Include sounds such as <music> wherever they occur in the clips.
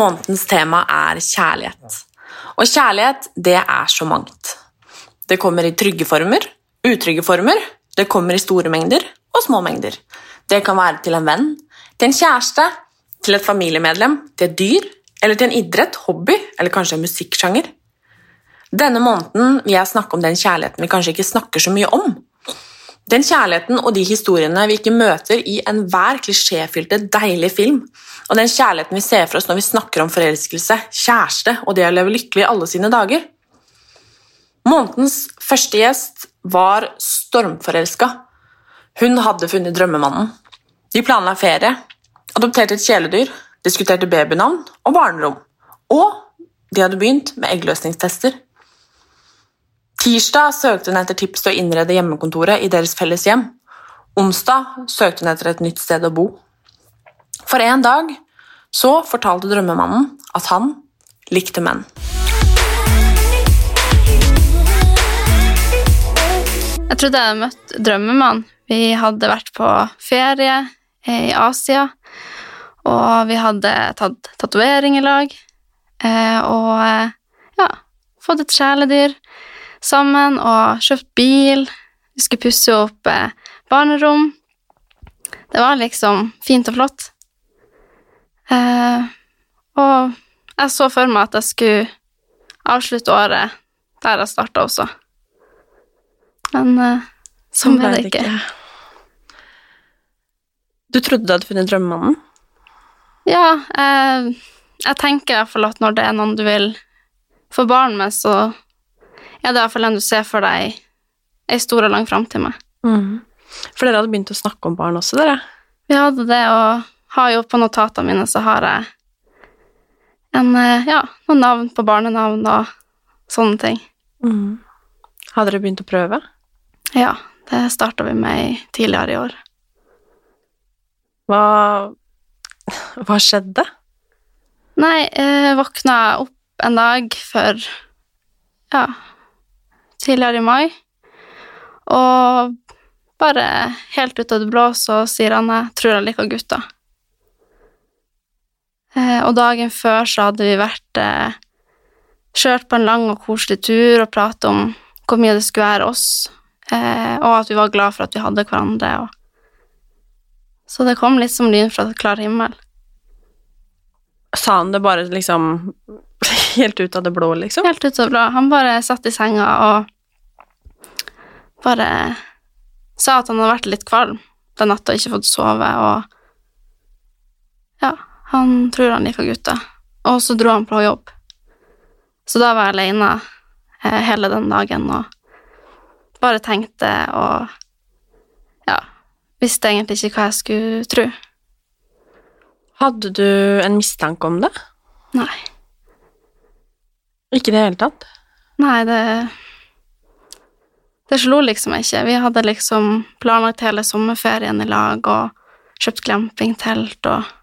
Månedens tema er kjærlighet. Og kjærlighet, det er så mangt. Det kommer i trygge former, utrygge former, det kommer i store mengder og små mengder. Det kan være til en venn, til en kjæreste, til et familiemedlem, til et dyr, eller til en idrett, hobby eller kanskje en musikksjanger. Denne måneden vil jeg snakke om den kjærligheten vi kanskje ikke snakker så mye om. Den kjærligheten og de historiene vi ikke møter i enhver klisjéfylte, deilig film, og den kjærligheten vi ser for oss når vi snakker om forelskelse, kjæreste og det å leve lykkelig alle sine dager. Månedens første gjest var stormforelska. Hun hadde funnet drømmemannen. De planla ferie, adopterte et kjæledyr, diskuterte babynavn og barnerom. Og de hadde begynt med eggløsningstester. Tirsdag søkte hun etter tips til å innrede hjemmekontoret i deres felles hjem. Onsdag søkte hun etter et nytt sted å bo. For en dag så fortalte drømmemannen at han likte menn. Jeg trodde jeg hadde møtt drømmemannen. Vi hadde vært på ferie i Asia, og vi hadde tatt tatovering i lag. eh, Og eh, ja, fått et kjæledyr sammen og kjøpt bil. Vi skulle pusse opp eh, barnerom. Det var liksom fint og flott. Og jeg så for meg at jeg skulle avslutte året der jeg starta også. Men uh, sånn ble det ikke. Du trodde du hadde funnet drømmemannen? Ja, eh, jeg tenker i hvert fall at når det er noen du vil få barn med, så er det i hvert fall en du ser for deg ei stor og lang framtid med. Mm. For dere hadde begynt å snakke om barn også, dere? Vi hadde det, og har jo på notatene mine så har jeg en, eh, ja, noen navn på barnenavn og sånne ting. Mm. Hadde dere begynt å prøve? Ja, det starta vi med tidligere i år. Hva, hva skjedde? Nei, jeg våkna opp en dag for ja, tidligere i mai, og bare helt ut av det blå så sier han jeg tror jeg liker gutter. Eh, og dagen før så hadde vi vært eh, kjørt på en lang og koselig tur og pratet om hvor mye det skulle være oss, eh, og at vi var glad for at vi hadde hverandre. Og... Så det kom litt som lyn fra klar himmel. Sa han det bare liksom <laughs> helt ut av det blå, liksom? Helt ut av det blå. Han bare satt i senga og bare sa at han hadde vært litt kvalm den natta og ikke fått sove, og ja, han tror han liker gutter. Og så dro han på jobb. Så da var jeg alene eh, hele den dagen og bare tenkte og ja, visste egentlig ikke hva jeg skulle tro. Hadde du en mistanke om det? Nei. Ikke i det hele tatt? Nei, det Det slo liksom ikke. Vi hadde liksom planlagt hele sommerferien i lag og kjøpt glampingtelt og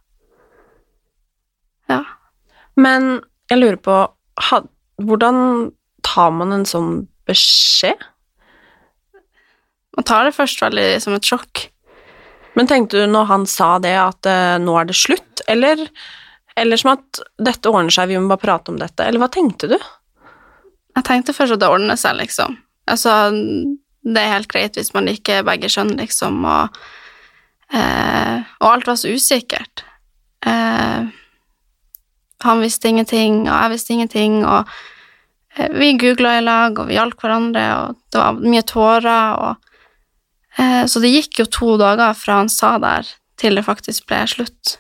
Ja. Men jeg lurer på had, Hvordan tar man en sånn beskjed? Man tar det først veldig som et sjokk. Men tenkte du når han sa det, at uh, nå er det slutt, eller, eller som at dette ordner seg, vi må bare prate om dette, eller hva tenkte du? Jeg tenkte først at det ordner seg, liksom. Altså, det er helt greit hvis man liker begge kjønn, liksom, og eh, Og alt var så usikkert. Eh, han visste ingenting, og jeg visste ingenting, og vi googla i lag, og vi hjalp hverandre, og det var mye tårer, og Så det gikk jo to dager fra han sa der, til det faktisk ble slutt.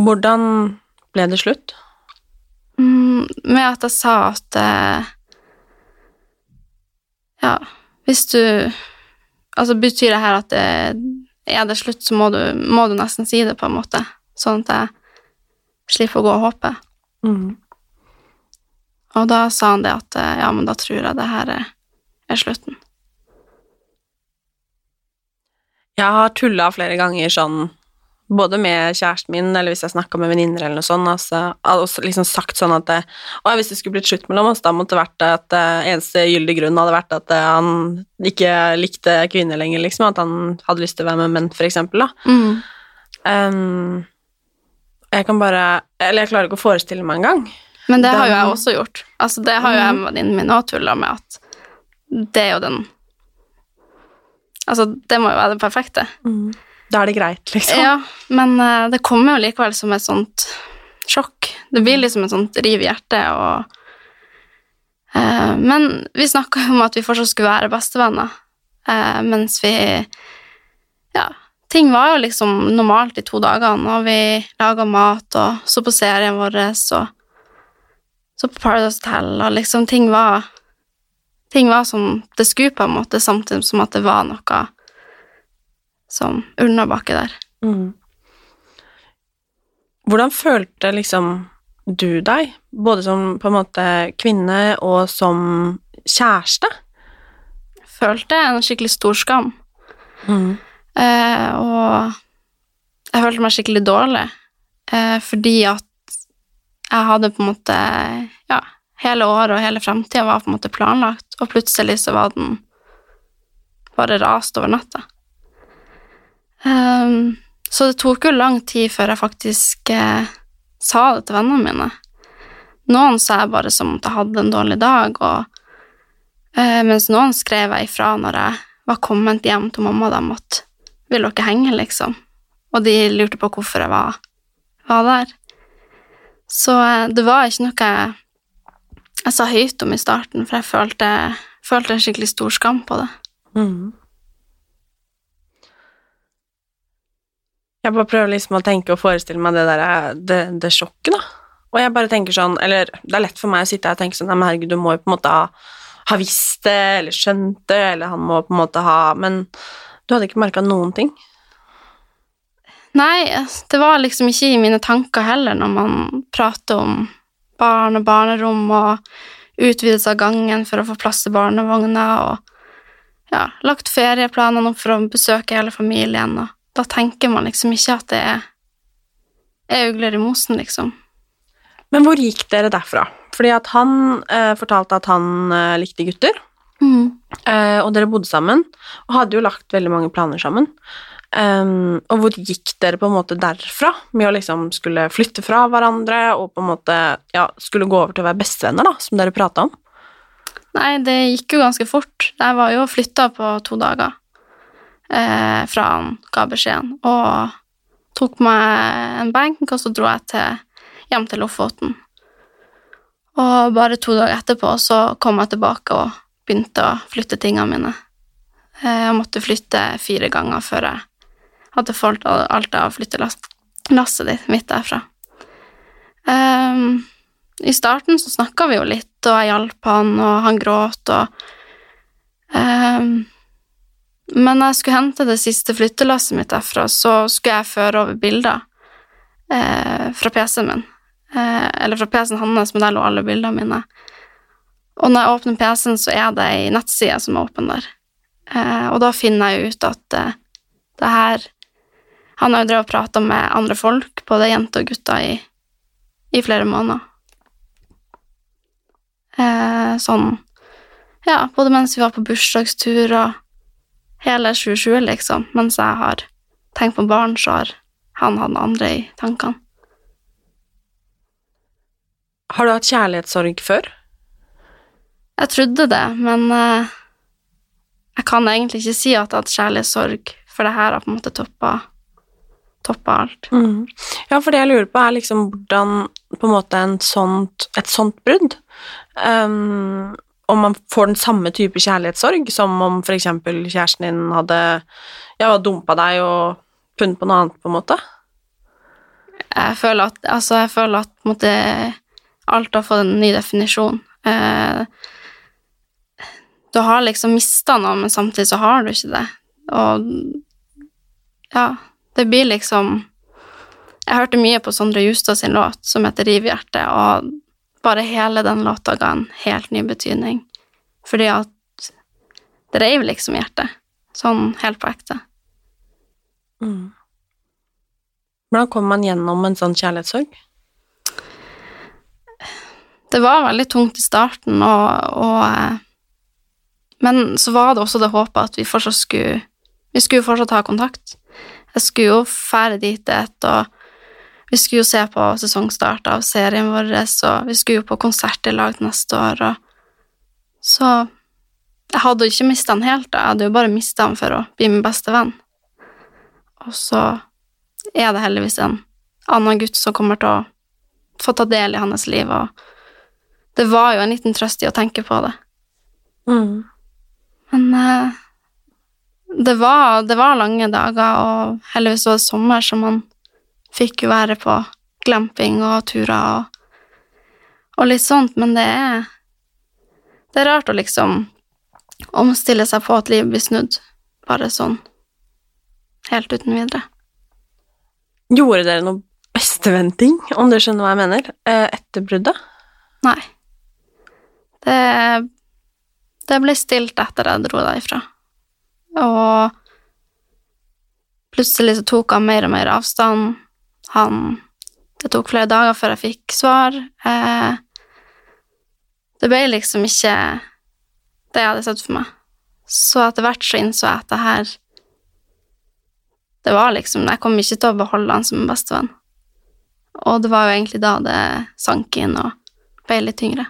Hvordan ble det slutt? Mm, med at jeg sa at eh, Ja, hvis du Altså, betyr det her at det, er det slutt, så må du, må du nesten si det, på en måte. Sånn at jeg slipper å gå og håpe. Mm. Og da sa han det at eh, ja, men da tror jeg det her er, er slutten. Jeg har tulla flere ganger sånn både med kjæresten min, eller hvis jeg snakka med venninner eller noe sånt, altså, også liksom sagt sånn at det, og hvis det skulle blitt slutt mellom oss, da måtte det vært at det eneste gyldige grunn hadde vært at uh, han ikke likte kvinner lenger, liksom, at han hadde lyst til å være med menn, for eksempel, da. Mm. Um, jeg kan bare Eller jeg klarer ikke å forestille meg engang. Men det har jo jeg også gjort. Altså, det har jo jeg med venninnen min òg tulla med, at det er jo den Altså, det må jo være det perfekte. Da er det greit, liksom. Ja, men uh, det kommer jo likevel som et sånt sjokk. Det blir liksom et sånt riv i hjertet, og uh, Men vi snakka jo om at vi fortsatt skulle være bestevenner, uh, mens vi Ja, ting var jo liksom normalt i to dager, og vi laga mat og så på serien vår og så på Paradise Hotel, og liksom ting var Ting var som det skulle, på en måte, samtidig som at det var noe som ulna baki der. Mm. Hvordan følte liksom du deg, både som på en måte kvinne og som kjæreste? følte en skikkelig stor skam. Mm. Eh, og jeg følte meg skikkelig dårlig, eh, fordi at jeg hadde på en måte hele året og hele framtida var på en måte planlagt, og plutselig så var den bare rast over natta. Um, så det tok jo lang tid før jeg faktisk eh, sa det til vennene mine. Noen sa jeg bare som at jeg hadde en dårlig dag, og Eh, mens noen skrev jeg ifra når jeg var kommet hjem til mamma og dem at vil dere henge, liksom? Og de lurte på hvorfor jeg var, var der. Så eh, det var ikke noe jeg, jeg sa høyt om i starten, for jeg følte, følte en skikkelig stor skam på det. Mm. Jeg bare prøver liksom å tenke og forestille meg det der, det, det sjokket, da. Og jeg bare tenker sånn, eller det er lett for meg å sitte her og tenke sånn, men herregud, du må jo på en måte ha, ha visst det, eller skjønt det, eller han må på en måte ha, men du hadde ikke merket noen ting. Nei, det var liksom ikke i mine tanker heller når man prater om barn og barnerom og utvidelse av gangen for å få plass til barnevogna og ja, lagt ferieplanene opp for å besøke hele familien, og da tenker man liksom ikke at det er, er ugler i mosen, liksom. Men hvor gikk dere derfra? Fordi at han eh, fortalte at han eh, likte gutter, eh, og dere bodde sammen, og hadde jo lagt veldig mange planer sammen. Um, og hvor gikk dere på en måte derfra, med å liksom skulle flytte fra hverandre og på en måte ja, skulle gå over til å være bestevenner, da, som dere prata om? Nei, det gikk jo ganske fort. Jeg var jo flytta på to dager eh, fra han ga beskjeden, og tok meg en benk, og så dro jeg til, hjem til Lofoten. Og bare to dager etterpå så kom jeg tilbake og begynte å flytte tingene mine. Eh, Jeg måtte flytte fire ganger før jeg hadde fått alt av flyttelasset ditt mitt derfra. Um, I starten så snakka vi jo litt, og jeg hjalp han, og han gråt, og um, Men når jeg skulle hente det siste flyttelasset mitt derfra, så skulle jeg føre over bilder uh, fra PC-en min. Uh, eller fra PC-en hans, men der lå alle bildene mine. Og når jeg åpner PC-en, så er det ei nettside som er åpen der. Eh, og da finner jeg ut at eh, det her Han har jo drevet og prata med andre folk, både jenter og gutter, i, i flere måneder. Eh, sånn Ja, både mens vi var på bursdagstur og hele 2020, liksom. Mens jeg har tenkt på barn, så har han hatt andre i tankene. Har du hatt kjærlighetssorg før? Jeg trodde det, men eh, jeg kan egentlig ikke si at jeg har hatt kjærlighetssorg, for det her har på en måte toppa, toppa alt. Mm. Ja, for det jeg lurer på, er liksom hvordan på en måte en sånt, et sånt brudd um, Om man får den samme type kjærlighetssorg som om eksempel kjæresten din hadde ja, dumpa deg og funnet på noe annet, på en måte? Jeg føler at, altså, jeg føler at på en måte, alt har fått en ny definisjon. Uh, du har liksom mista noe, men samtidig så har du ikke det. Og ja, det blir liksom Jeg hørte mye på Sondre Justad sin låt som heter Rivhjerte, og bare hele den låta ga en helt ny betydning. Fordi at Det reiv liksom hjertet. Sånn helt på ekte. Mm. Hvordan kommer man gjennom en sånn kjærlighetssorg? Det var veldig tungt i starten, og, og eh, Men så var det også det håpet at vi fortsatt skulle Vi skulle fortsatt ha kontakt. Jeg skulle jo fære dit et, og vi skulle jo se på sesongstart av serien vår, og vi skulle jo på konsert i lag neste år, og så Jeg hadde jo ikke mista han helt, jeg hadde jo bare mista han for å bli min beste venn. Og så er det heldigvis en annen gutt som kommer til å få ta del i hans liv, og det var jo en liten trøst i å tenke på det. Mm. Men eh, det, var, det var lange dager, og heldigvis var det sommer, så man fikk jo være på glamping og turer og, og litt sånt, men det er Det er rart å liksom omstille seg på at livet blir snudd, bare sånn helt uten videre. Gjorde dere noe besteventing, om du skjønner hva jeg mener, eh, etter bruddet? Nei. Det, det ble stilt etter jeg dro derifra. Og plutselig så tok han mer og mer avstand. Han Det tok flere dager før jeg fikk svar. Eh, det ble liksom ikke det jeg hadde sett for meg. Så etter hvert så innså jeg at det her Det var liksom Jeg kom ikke til å beholde han som en bestevenn. Og det var jo egentlig da det sank inn og ble litt tyngre.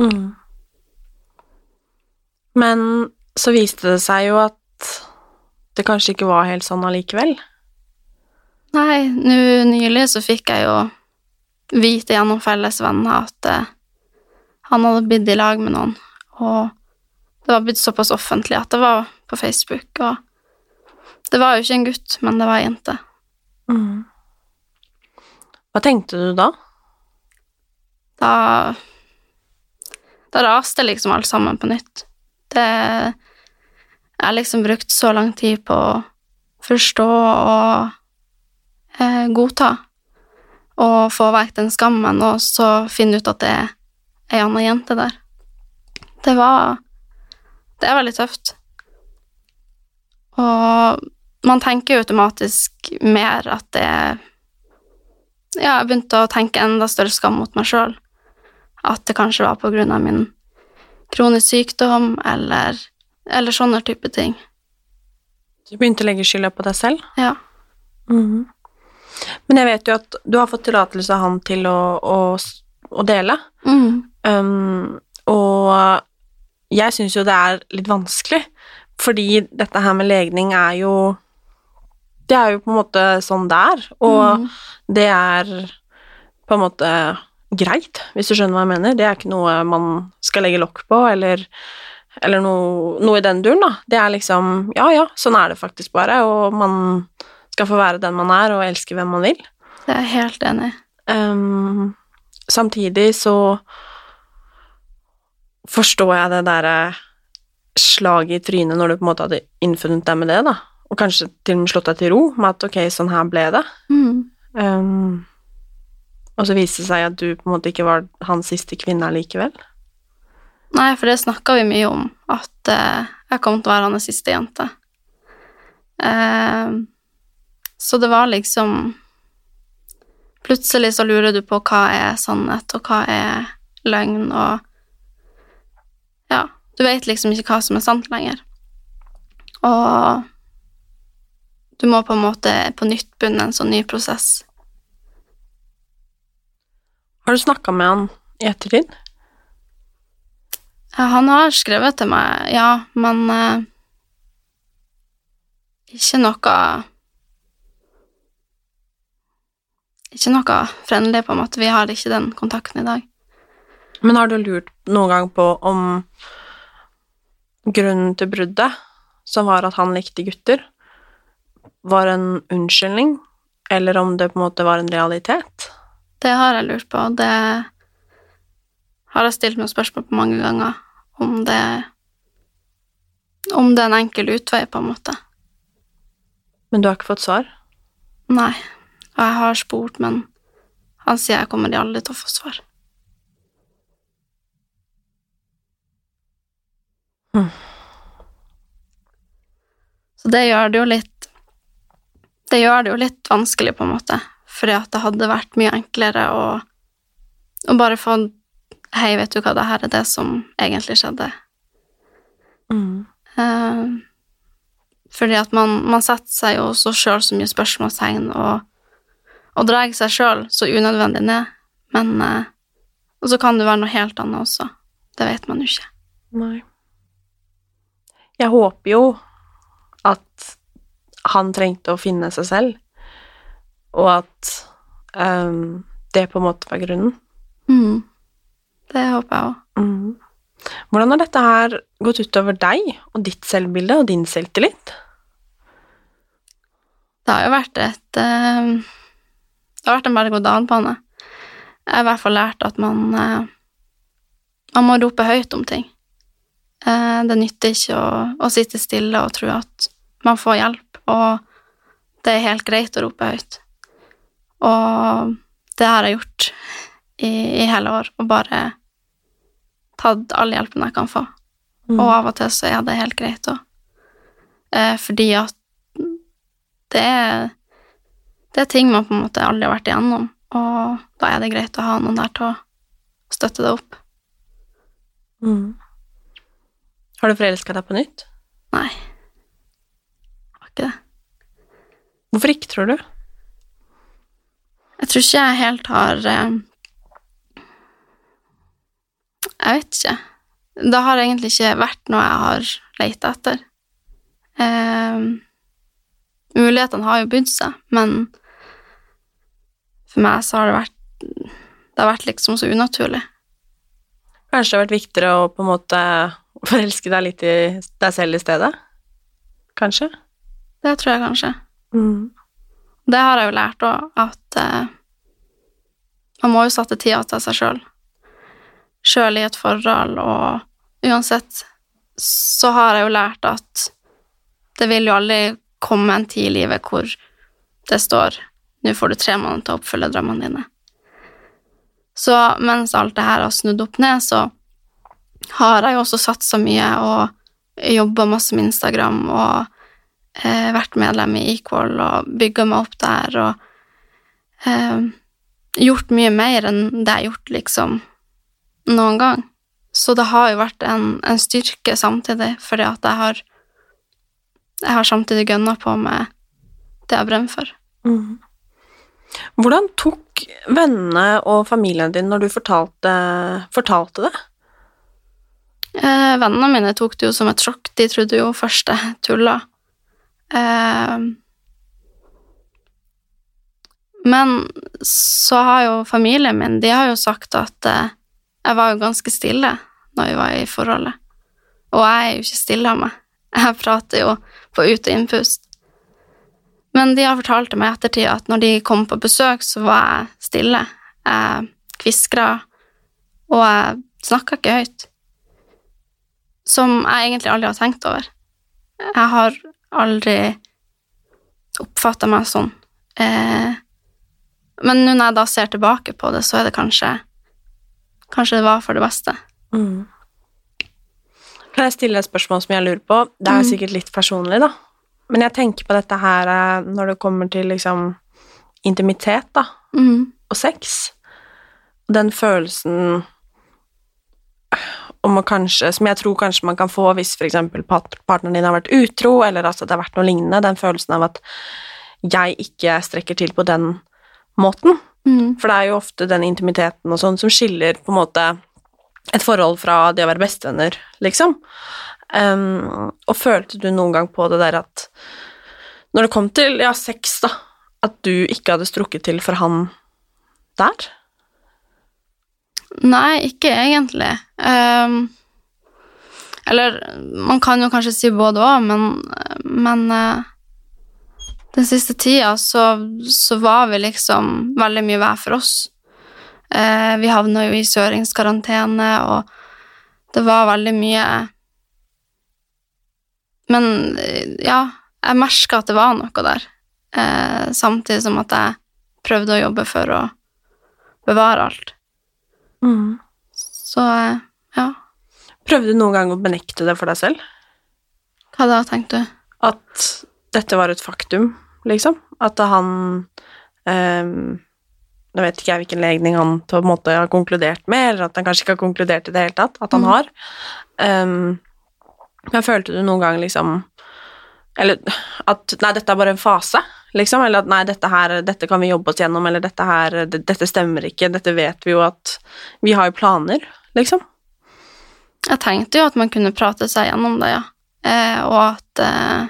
Mm. Men så viste det seg jo at det kanskje ikke var helt sånn allikevel. Nei, nå nylig så fikk jeg jo vite gjennom felles venner at eh, han hadde blitt i lag med noen, og det var blitt såpass offentlig at det var på Facebook, og det var jo ikke en gutt, men det var ei jente. Mm. Hva tenkte du da? Da Da raste liksom alt sammen på nytt. Det Jeg har liksom brukt så lang tid på å forstå og eh, godta, og få vekk den skammen, og så finne ut at det er ei anna jente der. Det var Det er veldig tøft. Og man tenker jo automatisk mer at det Ja, jeg begynte å tenke enda større skam mot meg sjøl. At det kanskje var på grunn av min kronisk sykdom, eller, eller sånne type ting. Du begynte å legge skylda på deg selv? Ja. Mhm. Men jeg vet jo at du har fått tillatelse av han til å, å, å dele. Mm. Um, og jeg syns jo det er litt vanskelig, fordi dette her med legning er jo Det er jo på en måte sånn det er, og Mm. det er på en måte greit, hvis du skjønner hva jeg mener. Det er ikke noe man skal legge lokk på, eller, eller noe, noe i den duren, da. Det er liksom Ja, ja, sånn er det faktisk bare, og man skal få være den man er, og elske hvem man vil. Det er jeg helt enig i. Um, samtidig så forstår jeg det derre slaget i trynet når du på en måte hadde innfunnet deg med det, da, og kanskje til og med slått deg til ro med at ok, sånn her ble det. Mm. Um, og så viste det seg at du på en måte ikke var hans siste kvinne likevel. Nei, for det snakka vi mye om, at eh, jeg kom til å være hans siste jente. Eh, så det var liksom Plutselig så lurer du på hva er sannhet, og hva er løgn, og Ja, du vet liksom ikke hva som er sant lenger. Og du må på en måte på nytt begynne en sånn ny prosess. Har du snakka med han i ettertid? Han har skrevet til meg, ja, men eh, ikke noe Ikke noe frendelig, på en måte. Vi har ikke den kontakten i dag. Men har du lurt noen gang på om grunnen til bruddet, som var at han likte gutter, var en unnskyldning, eller om det på en måte var en realitet? Det har jeg lurt på, det har jeg stilt meg spørsmål på mange ganger. Om det Om det er en enkel utvei, på en måte. Men du har ikke fått svar? Nei. Og jeg har spurt, men han sier jeg kommer aldri til å få svar. Så det gjør det jo litt Det gjør det jo litt vanskelig, på en måte, fordi at det hadde vært mye enklere å, å bare få Hei, vet du hva, det her er det som egentlig skjedde. Mm. Uh, fordi at man, man setter seg jo så sjøl så mye spørsmålstegn og, og drar seg sjøl så unødvendig ned. Men uh, Og så kan det være noe helt annet også. Det vet man jo ikke. Nei. Jeg håper jo at han trengte å finne seg selv, og at um, det på en måte var grunnen. Mm. Det håper jeg òg. Mm. Hvordan har dette her gått utover deg og ditt selvbilde og din selvtillit? Det har jo vært et eh, Det har vært en berg-og-dal-bane. Jeg har i hvert fall lært at man eh, Man må rope høyt om ting. Eh, det nytter ikke å, å sitte stille og tro at man får hjelp, og det er helt greit å rope høyt. Og det har jeg gjort i, i hele år, og bare tatt all hjelpen jeg kan få. Og av og til så er det helt greit òg. Eh, fordi at det er, det er ting man på en måte aldri har vært igjennom, og da er det greit å ha noen der til å støtte det opp. Mm. Har du forelska deg på nytt? Nei. Jeg har ikke det. Hvorfor ikke, tror du? Jeg tror ikke jeg helt har eh, Jeg vet ikke. Det har egentlig ikke vært noe jeg har leita etter. Eh, mulighetene har jo bydd seg, men for meg så har det vært Det har vært liksom så unaturlig. Kanskje det har vært viktigere å på en måte forelske deg litt i deg selv i stedet? Kanskje? Det tror jeg kanskje. Mm. Det har jeg jo lært òg, at eh, man må jo sette tida til seg sjøl. Sjøl i et forhold, og uansett så har jeg jo lært at det vil jo aldri komme en tid i livet hvor det står nå får du tre måneder til å oppfylle drømmene dine. Så mens alt det her har snudd opp ned, så har jeg jo også satsa mye og jobba masse med Instagram og eh, vært medlem i Equal og bygga meg opp der og eh, gjort mye mer enn det jeg har gjort liksom noen gang. Så det har jo vært en, en styrke samtidig, fordi at jeg har jeg har samtidig gønna på med det jeg brenner for. Mm. Hvordan tok vennene og familien din når du fortalte, fortalte det? Eh, vennene mine tok det jo som et sjokk. De trodde jo først jeg tulla. Eh, men så har jo familien min De har jo sagt at eh, jeg var jo ganske stille når vi var i forholdet. Og jeg er jo ikke stille av meg. Jeg prater jo på ut- og innpust. Men de har fortalt meg i ettertid at når de kom på besøk, så var jeg stille. Jeg kviskra, og jeg snakka ikke høyt. Som jeg egentlig aldri har tenkt over. Jeg har aldri oppfatta meg sånn. Eh, men nå når jeg da ser tilbake på det, så er det kanskje Kanskje det var for det beste. Mm. Kan jeg stille et spørsmål som jeg lurer på? Det er Mm. sikkert litt personlig, da. Men jeg tenker på dette her eh, når det kommer til liksom intimitet, da, mm. og sex. Den følelsen om å kanskje Som jeg tror kanskje man kan få hvis f.eks. partneren din har vært utro, eller at det har vært noe lignende. Den følelsen av at jeg ikke strekker til på den måten. Mhm. For det er jo ofte den intimiteten og sånn som skiller på en måte et forhold fra det å være bestevenner, liksom. Um, og følte du noen gang på det der at når det kom til ja, sex, da, at du ikke hadde strukket til for han der? Nei, ikke egentlig. Um, eller man kan jo kanskje si både òg, men, men eh, den siste tida så, så var vi liksom veldig mye hver for oss. Eh, vi havna jo i søringskarantene, og det var veldig mye Men eh, ja, jeg merka at det var noe der. Eh, samtidig som at jeg prøvde å jobbe for å bevare alt. Mm. Så eh, ja. Prøvde du noen gang å benekte det for deg selv? Hva da, tenkte du? at dette var et faktum, liksom. At han eh, Nå vet ikke jeg hvilken legning han på en måte har konkludert med, eller at han kanskje ikke har konkludert i det hele tatt, at han Mm. har. Ehm, men følte du noen gang liksom Eller at Nei, dette er bare en fase, liksom. Eller at nei, dette her Dette kan vi jobbe oss gjennom, eller dette her det, Dette stemmer ikke, dette vet vi jo at Vi har jo planer, liksom. Jeg tenkte jo at man kunne prate seg gjennom det, ja. Eh, og at eh,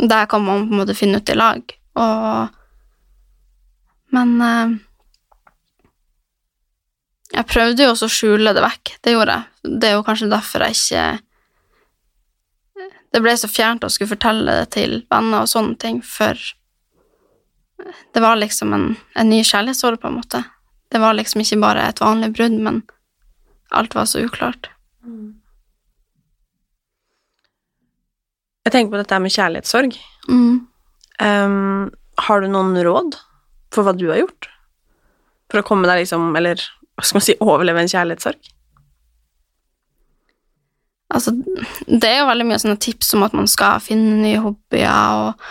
Der kan man på en måte finne ut i lag. Og Men eh, Jeg prøvde jo også å skjule det vekk. Det gjorde jeg. Det er jo kanskje derfor jeg ikke Det ble så fjernt å skulle fortelle det til venner og sånne ting, for det var liksom en, en ny kjærlighetsåre, på en måte. Det var liksom ikke bare et vanlig brudd, men alt var så uklart. Jeg tenker på dette med kjærlighetssorg. Mm. Um, har du noen råd for hva du har gjort for å komme deg liksom Eller hva skal man si overleve en kjærlighetssorg? Altså, det er jo veldig mye sånne tips om at man skal finne nye hobbyer og,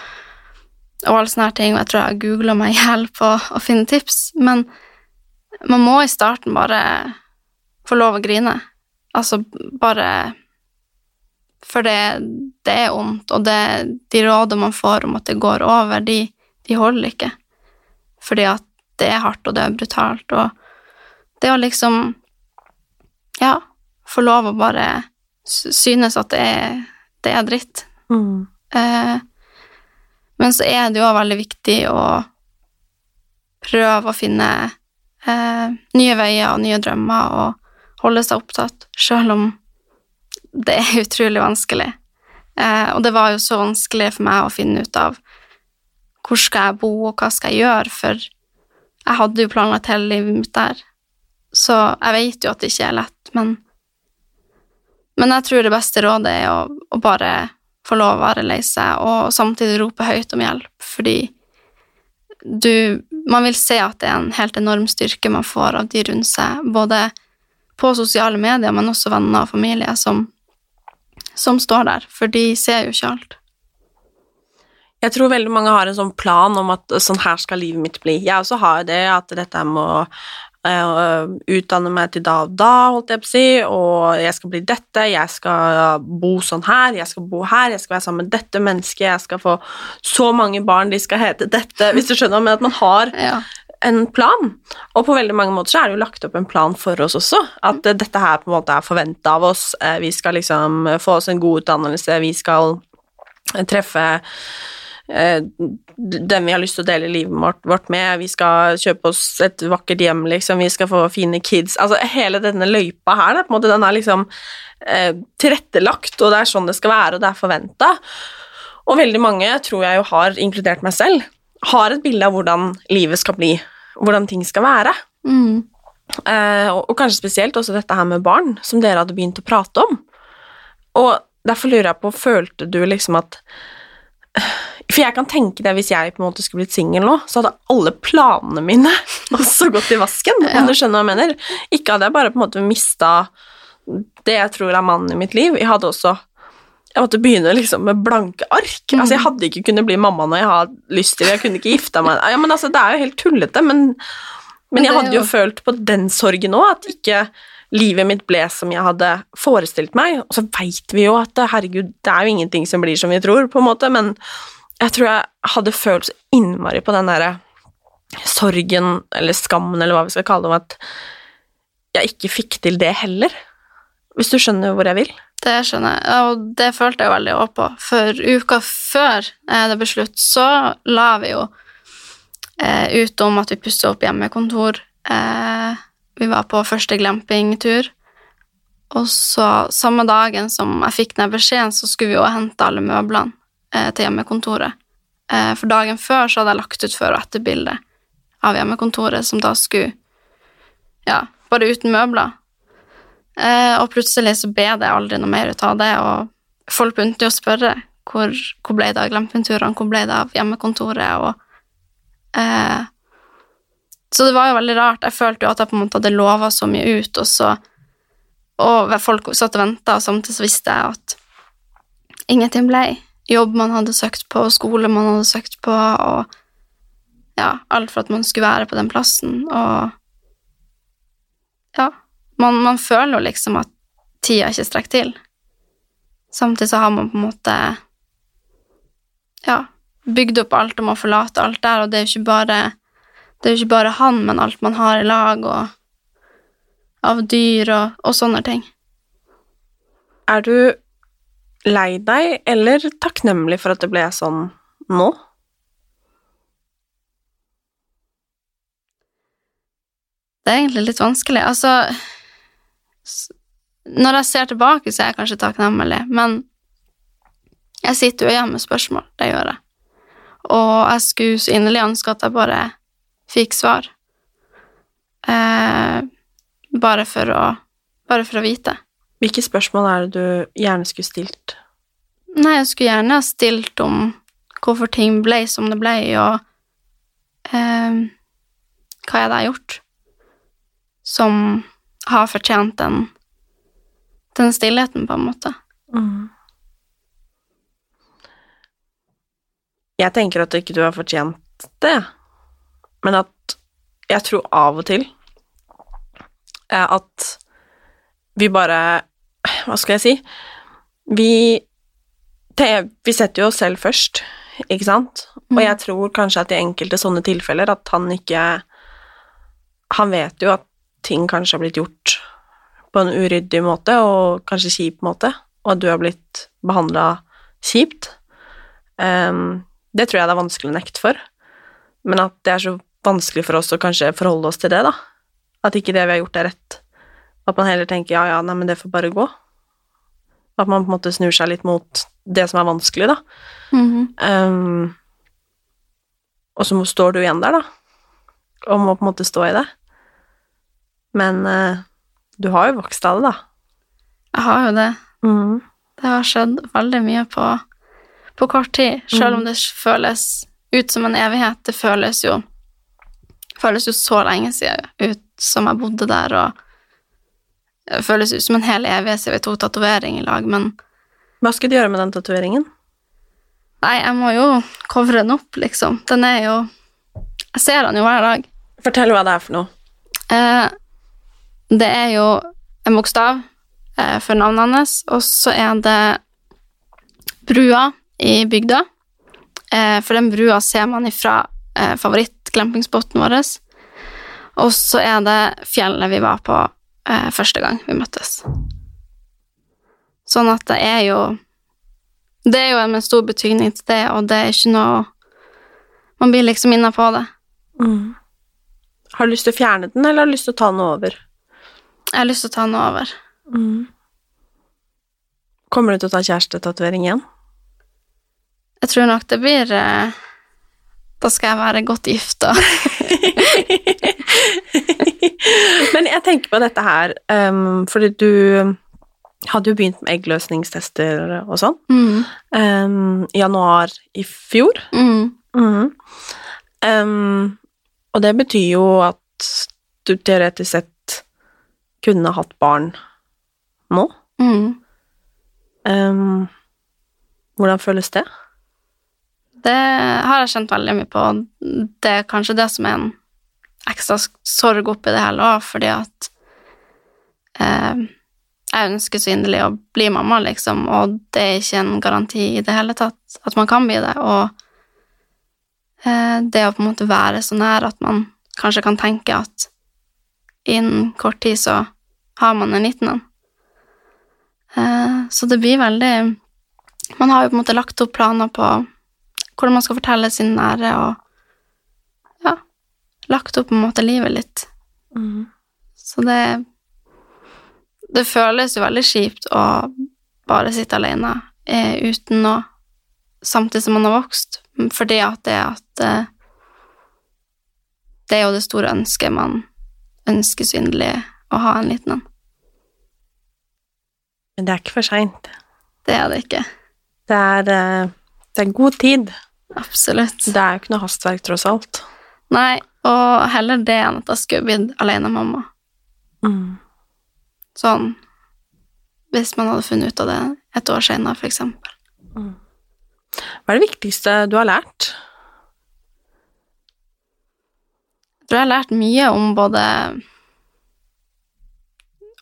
og alle sånne her ting, og jeg tror jeg googla meg i hjel på å finne tips, men man må i starten bare få lov å grine. Altså, bare For det, det er vondt, og det, de rådene man får om at det går over, de, de holder ikke. Fordi at det er hardt, og det er brutalt, og det å liksom Ja, få lov å bare synes at det er, det er dritt. Mm. Eh, men så er det jo veldig viktig å prøve å finne eh, nye veier og nye drømmer og holde seg opptatt, selv om det er utrolig vanskelig. Eh, og det var jo så vanskelig for meg å finne ut av hvor skal jeg bo, og hva skal jeg gjøre, for jeg hadde jo planlagt hele livet mitt der. Så jeg vet jo at det ikke er lett, men men jeg tror det beste rådet er å, å bare få lov å være lei seg, og samtidig rope høyt om hjelp, fordi du Man vil se at det er en helt enorm styrke man får av de rundt seg, både på sosiale medier, men også venner og familie som, som står der, for de ser jo ikke alt. Jeg tror veldig mange har en sånn plan om at sånn her skal livet mitt bli. Jeg også har det, at dette med å eh, utdanne meg til da og da, holdt jeg på å si, og jeg skal bli dette, jeg skal bo sånn her, jeg skal bo her, jeg skal være sammen med dette mennesket, jeg skal få så mange barn, de skal hete dette, hvis du skjønner, men at man har Ja. En plan. Og på veldig mange måter så er det jo lagt opp en plan for oss også. At eh, dette her på en måte er forventa av oss. Eh, Vi skal liksom få oss en god utdannelse, vi skal eh, treffe dem vi har lyst til å dele livet vårt, med, vi skal kjøpe oss et vakkert hjem, liksom, vi skal få fine kids Altså hele denne løypa her, på en måte, den er liksom eh, tilrettelagt, og det er sånn det skal være, og det er forventa. Og veldig mange, tror jeg jo har, inkludert meg selv, har et bilde av hvordan livet skal bli, hvordan ting skal være. Mm. Eh, og, og kanskje spesielt også dette her med barn, som dere hadde begynt å prate om. Og derfor lurer jeg på, følte du liksom at For jeg kan tenke det, hvis jeg på en måte skulle blitt singel nå, så hadde alle planene mine <laughs> også gått i vasken, Ja. om du skjønner hva jeg mener. Ikke hadde jeg bare på en måte mista det jeg tror er mannen i mitt liv. Jeg hadde også jeg måtte begynne liksom med blanke ark. Mm. Altså, jeg hadde ikke kunnet bli mamma når jeg har lyst til det. Jeg kunne ikke gifta meg ja, men altså, Det er jo helt tullete, men, men, Men jeg hadde jo jo- følt på den sorgen òg, at ikke livet mitt ble som jeg hadde forestilt meg. Og så veit vi jo at herregud, det er jo ingenting som blir som vi tror, på en måte, men jeg tror jeg hadde følt så innmari på den derre sorgen, eller skammen, eller hva vi skal kalle det, om at jeg ikke fikk til det heller. Hvis du skjønner hvor jeg vil? Det skjønner jeg, og det følte jeg veldig òg på. For uka før eh, det ble slutt, så la vi jo eh, ut om at vi pussa opp hjemmekontor. Eh, vi var på første glampingtur, og så samme dagen som jeg fikk den beskjeden, så skulle vi jo hente alle møblene eh, til hjemmekontoret. Eh, for dagen før så hadde jeg lagt ut før- og etterbilde av hjemmekontoret, som da skulle Ja, bare uten møbler. Eh, og plutselig så ble det aldri noe mer ut av det, og folk begynte jo å spørre hvor, hvor ble det av glampingturene, hvor ble det av hjemmekontoret, og eh, Så det var jo veldig rart. Jeg følte jo at jeg på en måte hadde lova så mye ut, og så Og folk satt og venta, og samtidig så visste jeg at ingenting ble. Jobb man hadde søkt på, skole man hadde søkt på, og ja, alt for at man skulle være på den plassen, og man, man føler jo liksom at tida ikke strekker til. Samtidig så har man på en måte ja, bygd opp alt og å forlate alt der, og det er jo ikke bare, det er jo ikke bare han, men alt man har i lag, og av dyr og, og sånne ting. Er du lei deg eller takknemlig for at det ble sånn nå? Det er egentlig litt vanskelig. Altså Når jeg ser tilbake, så er jeg kanskje takknemlig, men jeg sitter jo igjen med spørsmål. Det gjør jeg. Og jeg skulle så inderlig ønske at jeg bare fikk svar. Eh, bare for å Bare for å vite. Hvilke spørsmål er det du gjerne skulle stilt? Nei, jeg skulle gjerne ha stilt om hvorfor ting ble som det ble, og eh, hva jeg hadde gjort som har fortjent den, den stillheten, på en måte. Jeg tenker at ikke du har fortjent det, men at jeg tror av og til eh, at vi bare Hva skal jeg si? Vi, te- vi setter jo oss selv først, ikke sant? Og jeg tror kanskje at i enkelte sånne tilfeller at han ikke Han vet jo at ting kanskje har blitt gjort på en uryddig måte, og kanskje kjip måte, og at du har blitt behandla kjipt. Um, det tror jeg det er vanskelig å nekte for, men at det er så vanskelig for oss å kanskje forholde oss til det, da. At ikke det vi har gjort, er rett. At man heller tenker ja, ja, nei, men det får bare gå. At man på en måte snur seg litt mot det som er vanskelig, da. Mm -hmm. um, og så står du igjen der, da, og må på en måte stå i det. Men eh, du har jo vokst av det, da. Jeg har jo det. Mm. Det har skjedd veldig mye på, på kort tid, selv om det føles ut som en evighet. Det føles jo føles jo så lenge siden ut som jeg bodde der, og det føles ut som en hel evighet siden vi tok tatovering i lag, men Hva skal du gjøre med den tatoveringen? nei, jeg må jo covre den opp, liksom. Den er jo Jeg ser den jo hver dag. Fortell hva det er for noe. Eh, det er jo en bokstav eh, for navnet hans, og så er det brua i bygda. Eh, for den brua ser man ifra eh, favorittglampingspotten vår. Og så er det fjellet vi var på eh, første gang vi møttes. Sånn at det er jo Det er jo en stor betydning til det, og det er ikke noe Man blir liksom inne på det. Mm. Har du lyst til å fjerne den, eller har du lyst til å ta den over? Jeg har lyst til å ta den over. Kommer du til å ta kjærestetatovering igjen? Jeg tror nok det blir eh, Da skal jeg være godt gifta. <laughs> Men jeg tenker på dette her, um, fordi du hadde jo begynt med eggløsningstester og sånn. Mm. Um, I januar i fjor. Mm. Mm. Um, og det betyr jo at du teoretisk sett kunne hatt barn nå. Mm. Um, hvordan føles det? Det har jeg kjent veldig mye på. Det er kanskje det som er en ekstra sorg oppi det hele òg, fordi at eh, jeg ønsker så inderlig å bli mamma, liksom, og det er ikke en garanti i det hele tatt at man kan bli det. Og eh, det å på en måte være så nær at man kanskje kan tenke at innen kort tid så har man en liten en. Eh, så det blir veldig Man har jo på en måte lagt opp planer på hvordan man skal fortelle sin nære, og ja, lagt opp på en måte livet litt. Så det Det føles jo veldig kjipt å bare sitte alene eh, uten å Samtidig som man har vokst, fordi at det at eh, Det er jo det store ønsket man inderlig å ha en liten en. Men det er ikke for seint. Det er det ikke. Det er, eh, det er god tid. Absolutt. Det er jo ikke noe hastverk, tross alt. Nei, og heller det enn at jeg skulle blitt alenemamma. Sånn Hvis man hadde funnet ut av det et år senere, for eksempel. Hva er det viktigste du har lært? Jeg tror jeg har lært mye om både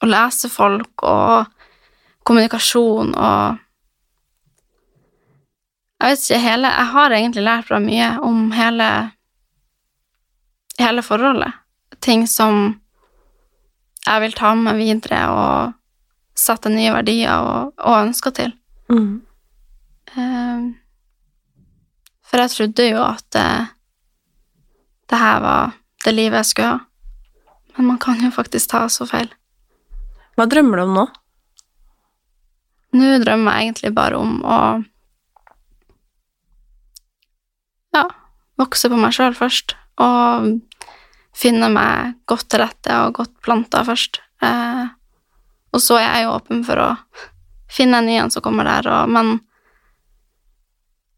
å lese folk og kommunikasjon og Jeg vet ikke hele Jeg har egentlig lært bra mye om hele hele forholdet. Ting som jeg vil ta med meg videre og sette nye verdier og, og ønsker til. Mm. Eh, For jeg trodde jo at det, det her var det livet jeg skulle ha. Men man kan jo faktisk ta så feil. Hva drømmer du om nå? Nå drømmer jeg egentlig bare om å ja, vokse på meg sjøl først, og finne meg godt til rette og godt planta først. Eh, og så er jeg jo åpen for å finne en ny en som kommer der, og, men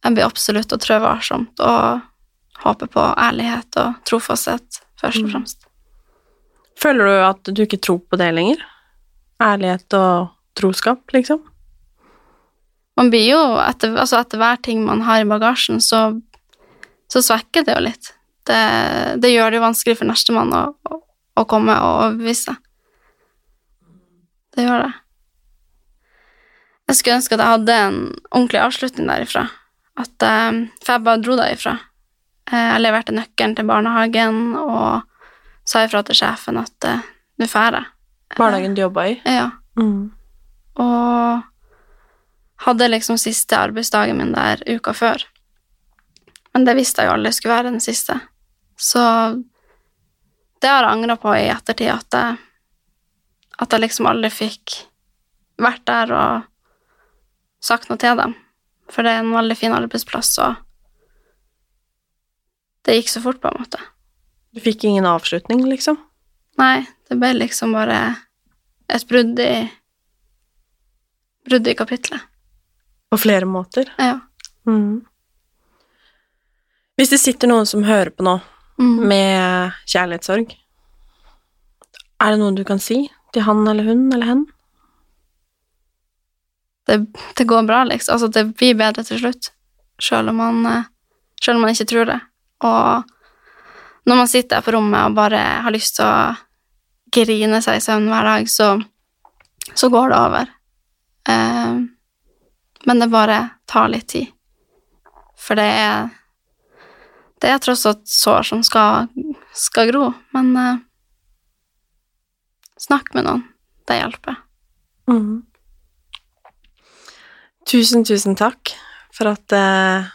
jeg blir absolutt å trø varsomt og håpe på ærlighet og trofasthet, først og Mm. fremst. Føler du at du ikke tror på det lenger? Ærlighet og troskap, liksom? Man blir jo, etter, altså etter hver ting man har i bagasjen, så, så svekker det jo litt. Det, det gjør det jo vanskelig for nestemann å, å, å komme og overbevise. Det gjør det. Jeg skulle ønske at jeg hadde en ordentlig avslutning derifra. At, eh, for jeg bare dro derifra. Eh, Jeg leverte nøkkelen til barnehagen og sa ifra til sjefen at eh, nå drar jeg. Barnehagen du jobba i? Ja. Mm. Og hadde liksom siste arbeidsdagen min der uka før. Men det visste jeg jo aldri skulle være den siste. Så det har jeg angra på i ettertid, at jeg, at jeg liksom aldri fikk vært der og sagt noe til dem. For det er en veldig fin arbeidsplass, og det gikk så fort, på en måte. Du fikk ingen avslutning, liksom? Nei, det ble liksom bare et brudd i Brudd i kapitlet. På flere måter? Ja. Mm. Hvis det sitter noen som hører på nå, Mm. med kjærlighetssorg, er det noe du kan si til han eller hun eller hen? det, det går bra, liksom. Altså, det blir bedre til slutt, sjøl om man, eh, selv om man ikke tror det. Og når man sitter der på rommet og bare har lyst til å grine seg i søvn hver dag, så, så går det over. Eh, men det bare tar litt tid. For det er Det er tross alt sår som skal, skal gro, men eh, snakk med noen. Det hjelper. Mm. Tusen, tusen takk for at eh,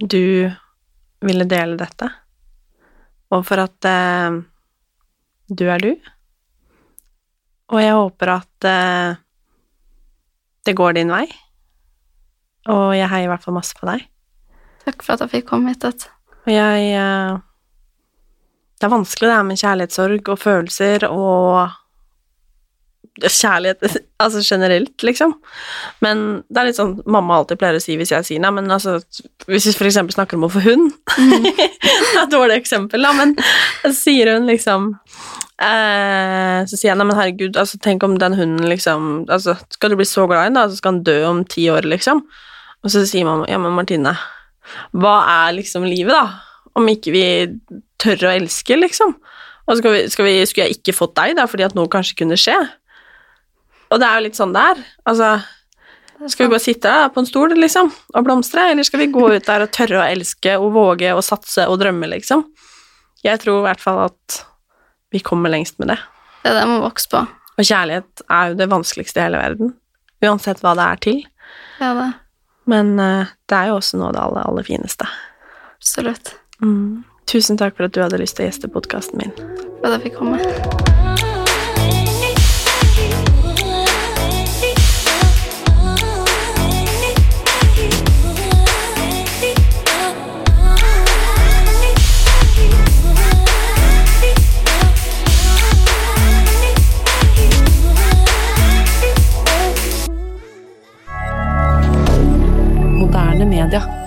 du ville dele dette, og for at eh, du er du. Og jeg håper at eh, det går din vei, og jeg heier i hvert fall masse på deg. Takk for at jeg fikk komme hit. Vet. Og jeg eh, Det er vanskelig det her med kjærlighetssorg og følelser og kjærlighet <laughs> altså generelt, liksom. Men det er litt sånn mamma alltid pleier å si hvis jeg sier nei, men altså Hvis vi eksempel snakker om å få hund <laughs> Det er et dårlig eksempel, da, men så sier hun liksom eh, Så sier jeg nei, men herregud, altså tenk om den hunden liksom altså Skal du bli så glad i den, da, så skal han dø om ti år, liksom. Og så sier mamma ja, men Martine, hva er liksom livet, da? Om ikke vi tør å elske, liksom? Og skal vi, skal vi, skulle jeg ikke fått deg, da, fordi at noe kanskje kunne skje? Og det er jo litt sånn det er. Altså, skal vi bare sitte der på en stol, liksom, og blomstre, eller skal vi gå ut der og tørre å elske og våge og satse og drømme, liksom? Jeg tror i hvert fall at vi kommer lengst med det. Det er det man vokser på. Og kjærlighet er jo det vanskeligste i hele verden, uansett hva det er til. Er det. Men uh, det er jo også noe av det aller, aller fineste. Absolutt. Tusen takk for at du hadde lyst til å gjeste podkasten min. For at jeg fikk komme. moderne media.